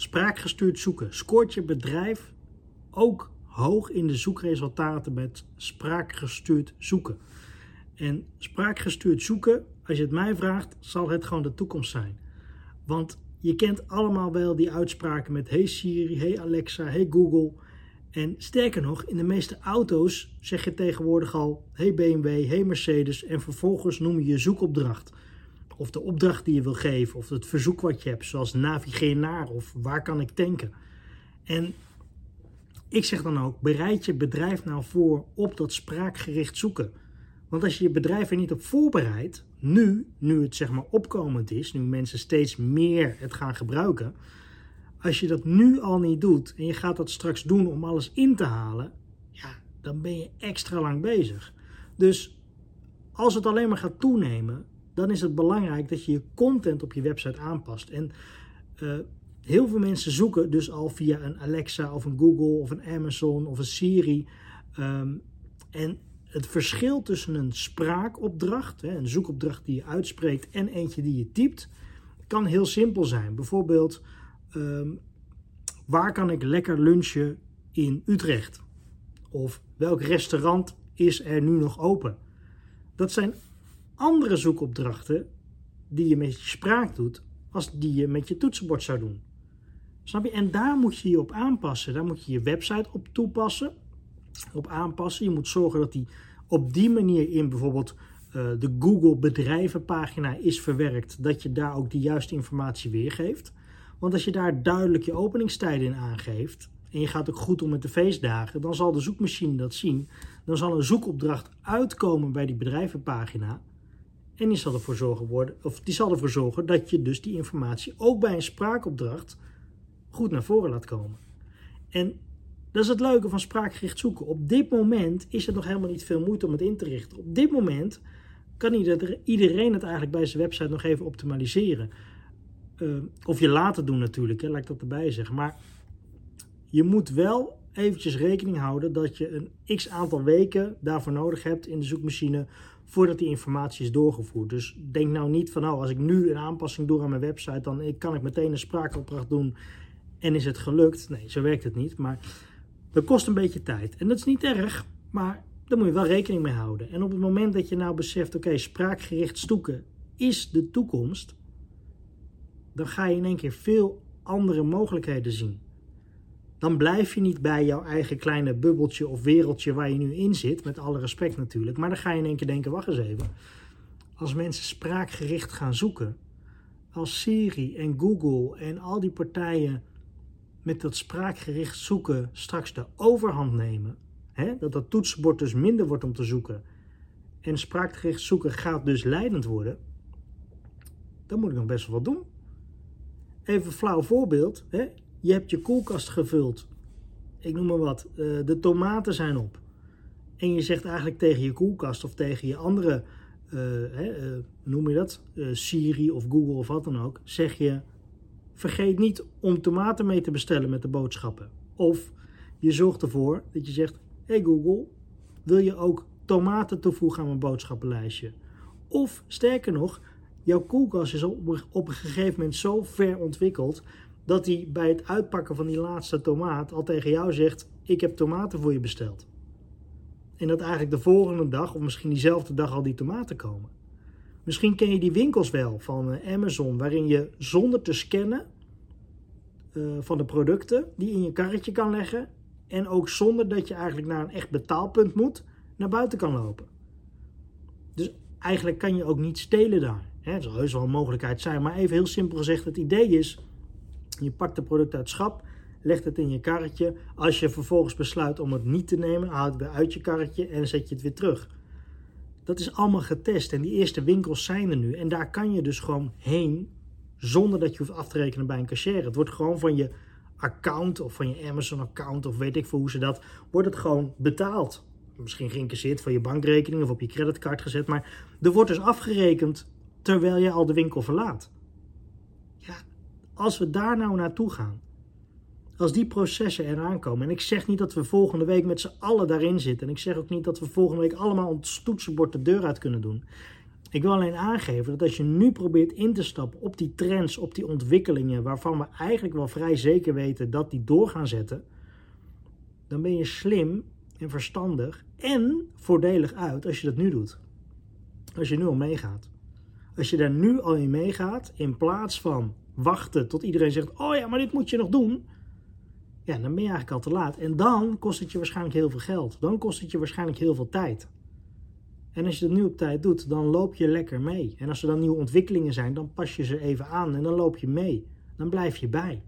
Spraakgestuurd zoeken. Scoort je bedrijf ook hoog in de zoekresultaten met spraakgestuurd zoeken? En spraakgestuurd zoeken, als je het mij vraagt, zal het gewoon de toekomst zijn. Want je kent allemaal wel die uitspraken met hey Siri, hey Alexa, hey Google. En sterker nog, in de meeste auto's zeg je tegenwoordig al hey BMW, hey Mercedes en vervolgens noem je je zoekopdracht. Of de opdracht die je wil geven, of het verzoek wat je hebt, zoals navigeer naar of waar kan ik tanken. En ik zeg dan ook, bereid je bedrijf nou voor op dat spraakgericht zoeken. Want als je je bedrijf er niet op voorbereidt, nu, nu het zeg maar opkomend is, nu mensen steeds meer het gaan gebruiken, als je dat nu al niet doet en je gaat dat straks doen om alles in te halen, ja, dan ben je extra lang bezig. Dus als het alleen maar gaat toenemen, dan is het belangrijk dat je je content op je website aanpast. En uh, heel veel mensen zoeken dus al via een Alexa of een Google of een Amazon of een Siri. Um, en het verschil tussen een spraakopdracht, een zoekopdracht die je uitspreekt, en eentje die je typt, kan heel simpel zijn. Bijvoorbeeld, um, waar kan ik lekker lunchen in Utrecht? Of welk restaurant is er nu nog open? Dat zijn andere zoekopdrachten die je met je spraak doet, als die je met je toetsenbord zou doen. Snap je? En daar moet je je op aanpassen. Daar moet je je website op toepassen op aanpassen. Je moet zorgen dat die op die manier in bijvoorbeeld uh, de Google bedrijvenpagina is verwerkt, dat je daar ook de juiste informatie weergeeft. Want als je daar duidelijk je openingstijden in aangeeft en je gaat ook goed om met de feestdagen, dan zal de zoekmachine dat zien. Dan zal een zoekopdracht uitkomen bij die bedrijvenpagina. En die zal ervoor zorgen, worden, of die zal ervoor zorgen dat je dus die informatie ook bij een spraakopdracht goed naar voren laat komen. En dat is het leuke van spraakgericht zoeken. Op dit moment is er nog helemaal niet veel moeite om het in te richten. Op dit moment kan iedereen het eigenlijk bij zijn website nog even optimaliseren. Uh, of je laten doen natuurlijk, hè, laat ik dat erbij zeggen. Maar je moet wel eventjes rekening houden dat je een x aantal weken daarvoor nodig hebt in de zoekmachine voordat die informatie is doorgevoerd. Dus denk nou niet van, nou, als ik nu een aanpassing doe aan mijn website, dan kan ik meteen een spraakopdracht doen en is het gelukt. Nee, zo werkt het niet. Maar dat kost een beetje tijd. En dat is niet erg, maar daar moet je wel rekening mee houden. En op het moment dat je nou beseft, oké, spraakgericht stoeken is de toekomst, dan ga je in één keer veel andere mogelijkheden zien. Dan blijf je niet bij jouw eigen kleine bubbeltje of wereldje waar je nu in zit, met alle respect natuurlijk. Maar dan ga je in één keer denken, wacht eens even. Als mensen spraakgericht gaan zoeken, als Siri en Google en al die partijen met dat spraakgericht zoeken straks de overhand nemen, hè, dat dat toetsenbord dus minder wordt om te zoeken en spraakgericht zoeken gaat dus leidend worden, dan moet ik nog best wel wat doen. Even een flauw voorbeeld. Hè. Je hebt je koelkast gevuld. Ik noem maar wat. Eh, de tomaten zijn op. En je zegt eigenlijk tegen je koelkast of tegen je andere, uh, hè, uh, noem je dat? Siri of Google of wat dan ook. Zeg je, Vergeet niet om tomaten mee te bestellen met de boodschappen. Of je zorgt ervoor dat je zegt: Hey Google, wil je ook tomaten toevoegen aan mijn boodschappenlijstje? Of sterker nog, jouw koelkast is op een gegeven moment zo ver ontwikkeld dat hij bij het uitpakken van die laatste tomaat al tegen jou zegt: Ik heb tomaten voor je besteld. En dat eigenlijk de volgende dag, of misschien diezelfde dag, al die tomaten komen. Misschien ken je die winkels wel van eh, Amazon, waarin je zonder te scannen uh, van de producten die in je karretje kan leggen. En ook zonder dat je eigenlijk naar een echt betaalpunt moet, naar buiten kan lopen. Dus eigenlijk kan je ook niet stelen daar. Er zal heus wel een mogelijkheid zijn, maar even heel simpel gezegd: het idee is: je pakt de product uit het schap, legt het in je karretje. Als je vervolgens besluit om het niet te nemen, haal het weer uit je karretje en zet je het weer terug. Dat is allemaal getest en die eerste winkels zijn er nu. En daar kan je dus gewoon heen zonder dat je hoeft af te rekenen bij een cashier. Het wordt gewoon van je account of van je Amazon account of weet ik veel hoe ze dat, wordt het gewoon betaald. Misschien geïncasseerd van je bankrekening of op je creditcard gezet, maar er wordt dus afgerekend terwijl je al de winkel verlaat. Als we daar nou naartoe gaan, als die processen eraan komen. En ik zeg niet dat we volgende week met z'n allen daarin zitten. En ik zeg ook niet dat we volgende week allemaal ons toetsenbord de deur uit kunnen doen. Ik wil alleen aangeven dat als je nu probeert in te stappen op die trends, op die ontwikkelingen, waarvan we eigenlijk wel vrij zeker weten dat die door gaan zetten, dan ben je slim en verstandig en voordelig uit als je dat nu doet. Als je nu al meegaat. Als je daar nu al in meegaat, in plaats van wachten tot iedereen zegt: Oh ja, maar dit moet je nog doen. Ja, dan ben je eigenlijk al te laat. En dan kost het je waarschijnlijk heel veel geld. Dan kost het je waarschijnlijk heel veel tijd. En als je dat nu op tijd doet, dan loop je lekker mee. En als er dan nieuwe ontwikkelingen zijn, dan pas je ze even aan en dan loop je mee. Dan blijf je bij.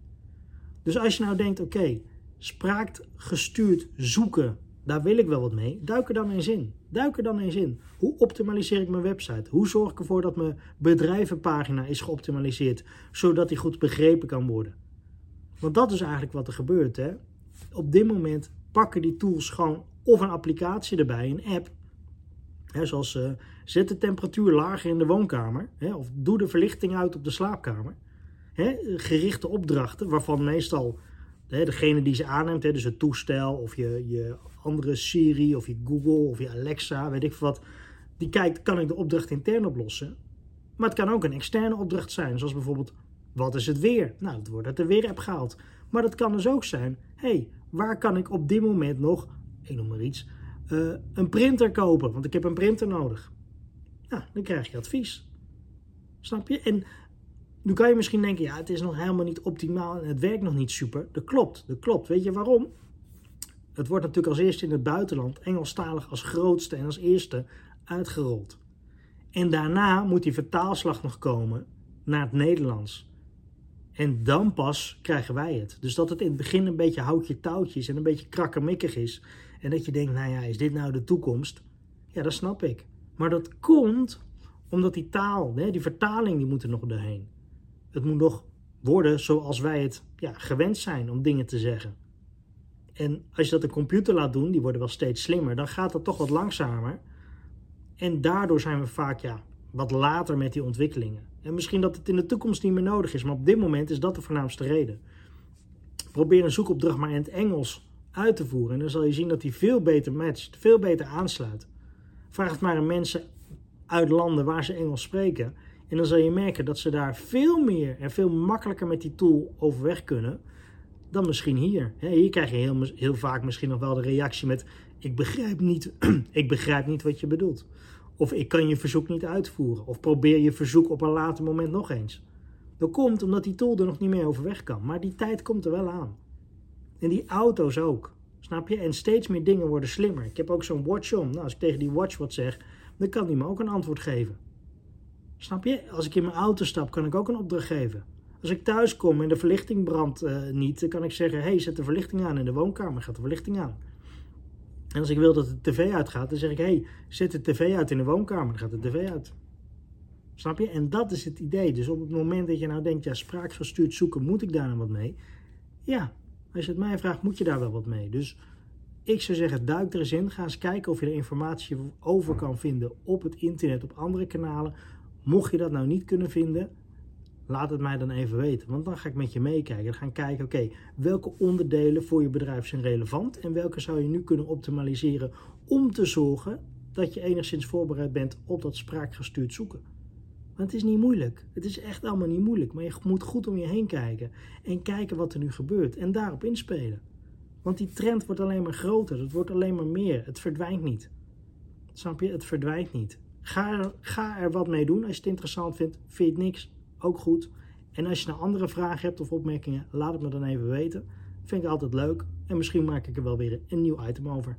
Dus als je nou denkt: Oké, okay, spraakgestuurd zoeken, daar wil ik wel wat mee. Duik er dan eens in. Duik er dan eens in. Hoe optimaliseer ik mijn website? Hoe zorg ik ervoor dat mijn bedrijvenpagina is geoptimaliseerd, zodat die goed begrepen kan worden? Want dat is eigenlijk wat er gebeurt. Hè? Op dit moment pakken die tools gewoon of een applicatie erbij, een app. Hè, zoals uh, zet de temperatuur lager in de woonkamer. Hè, of doe de verlichting uit op de slaapkamer. Hè, gerichte opdrachten, waarvan meestal hè, degene die ze aanneemt, hè, dus het toestel of je, je andere Siri of je Google of je Alexa, weet ik wat, die kijkt, kan ik de opdracht intern oplossen? Maar het kan ook een externe opdracht zijn, zoals bijvoorbeeld, wat is het weer? Nou, het wordt uit de weer-app gehaald. Maar dat kan dus ook zijn, hey, waar kan ik op dit moment nog, ik noem maar iets, uh, een printer kopen? Want ik heb een printer nodig. Nou, dan krijg je advies. Snap je? En nu kan je misschien denken, ja, het is nog helemaal niet optimaal en het werkt nog niet super. Dat klopt, dat klopt. Weet je waarom? Het wordt natuurlijk als eerste in het buitenland, Engelstalig als grootste en als eerste, uitgerold. En daarna moet die vertaalslag nog komen naar het Nederlands. En dan pas krijgen wij het. Dus dat het in het begin een beetje houtje touwtjes en een beetje krakkemikkig is. En dat je denkt, nou ja, is dit nou de toekomst? Ja, dat snap ik. Maar dat komt omdat die taal, die vertaling, die moet er nog doorheen. Het moet nog worden zoals wij het ja, gewend zijn om dingen te zeggen. En als je dat een computer laat doen, die worden wel steeds slimmer, dan gaat dat toch wat langzamer. En daardoor zijn we vaak ja, wat later met die ontwikkelingen. En misschien dat het in de toekomst niet meer nodig is, maar op dit moment is dat de voornaamste reden. Probeer een zoekopdracht maar in het Engels uit te voeren en dan zal je zien dat die veel beter matcht, veel beter aansluit. Vraag het maar aan mensen uit landen waar ze Engels spreken en dan zal je merken dat ze daar veel meer en veel makkelijker met die tool overweg kunnen dan misschien hier. Hier krijg je heel, heel vaak misschien nog wel de reactie met: Ik begrijp niet, ik begrijp niet wat je bedoelt. Of ik kan je verzoek niet uitvoeren. Of probeer je verzoek op een later moment nog eens. Dat komt omdat die tool er nog niet meer overweg kan. Maar die tijd komt er wel aan. En die auto's ook. Snap je? En steeds meer dingen worden slimmer. Ik heb ook zo'n watch om. Nou, als ik tegen die watch wat zeg, dan kan die me ook een antwoord geven. Snap je? Als ik in mijn auto stap, kan ik ook een opdracht geven. Als ik thuis kom en de verlichting brandt uh, niet, dan kan ik zeggen: hey, zet de verlichting aan in de woonkamer, gaat de verlichting aan. En als ik wil dat de tv uitgaat, dan zeg ik: hey, zet de tv uit in de woonkamer, dan gaat de tv uit. Snap je? En dat is het idee. Dus op het moment dat je nou denkt: ja, spraakgestuurd zoeken, moet ik daar nou wat mee? Ja, als je het mij vraagt, moet je daar wel wat mee. Dus ik zou zeggen, duik er eens in. Ga eens kijken of je er informatie over kan vinden op het internet, op andere kanalen. Mocht je dat nou niet kunnen vinden, laat het mij dan even weten. Want dan ga ik met je meekijken. Dan gaan kijken, oké, welke onderdelen voor je bedrijf zijn relevant en welke zou je nu kunnen optimaliseren om te zorgen dat je enigszins voorbereid bent op dat spraakgestuurd zoeken. Want het is niet moeilijk. Het is echt allemaal niet moeilijk. Maar je moet goed om je heen kijken en kijken wat er nu gebeurt en daarop inspelen. Want die trend wordt alleen maar groter. Het wordt alleen maar meer. Het verdwijnt niet. Snap je? Het verdwijnt niet. Ga er, ga er wat mee doen. Als je het interessant vindt, vind je het niks ook goed. En als je nou andere vragen hebt of opmerkingen, laat het me dan even weten. Vind ik altijd leuk. En misschien maak ik er wel weer een nieuw item over.